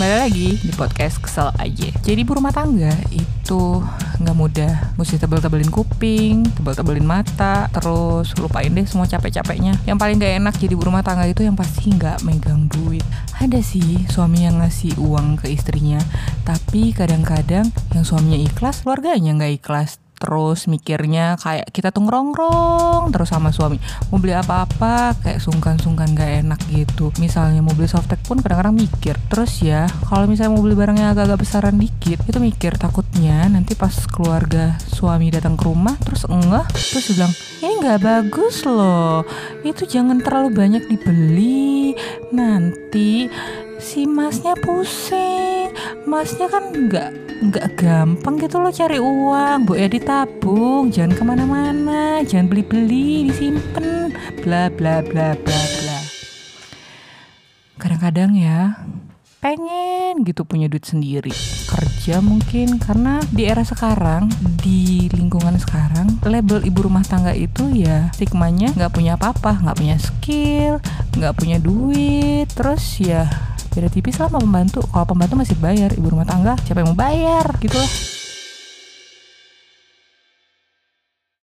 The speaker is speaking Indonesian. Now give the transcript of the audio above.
Kembali lagi di podcast Kesel aja. Jadi ibu rumah tangga itu nggak mudah. Mesti tebel-tebelin kuping, tebel-tebelin mata Terus lupain deh semua capek-capeknya. Yang paling gak enak jadi ibu rumah tangga itu yang pasti nggak megang duit. Ada sih suami yang ngasih uang ke istrinya Tapi kadang-kadang yang suaminya ikhlas, keluarganya nggak ikhlas terus mikirnya kayak kita tuh ngerongrong terus sama suami mau beli apa-apa? Kayak sungkan-sungkan gak enak gitu. Misalnya mau beli softtek pun kadang-kadang mikir. Terus ya kalau misalnya mau beli barangnya agak-agak besaran dikit itu mikir. Takutnya nanti pas keluarga suami datang ke rumah terus enggak terus bilang ini nggak bagus loh. Itu jangan terlalu banyak dibeli. Nanti si masnya pusing. Masnya kan nggak nggak gampang gitu loh cari uang. Bu ya ditabung jangan ke mana-mana. Jangan beli-beli disimpan bla bla bla bla bla. Kadang-kadang ya pengen gitu punya duit sendiri. Kerja mungkin karena di era sekarang di lingkungan sekarang label ibu rumah tangga itu ya stigmanya nggak punya apa-apa. Nggak punya skill nggak punya duit. Terus ya beda tipis lah sama pembantu. Kalau pembantu masih bayar ibu rumah tangga siapa yang mau bayar? Gitu lah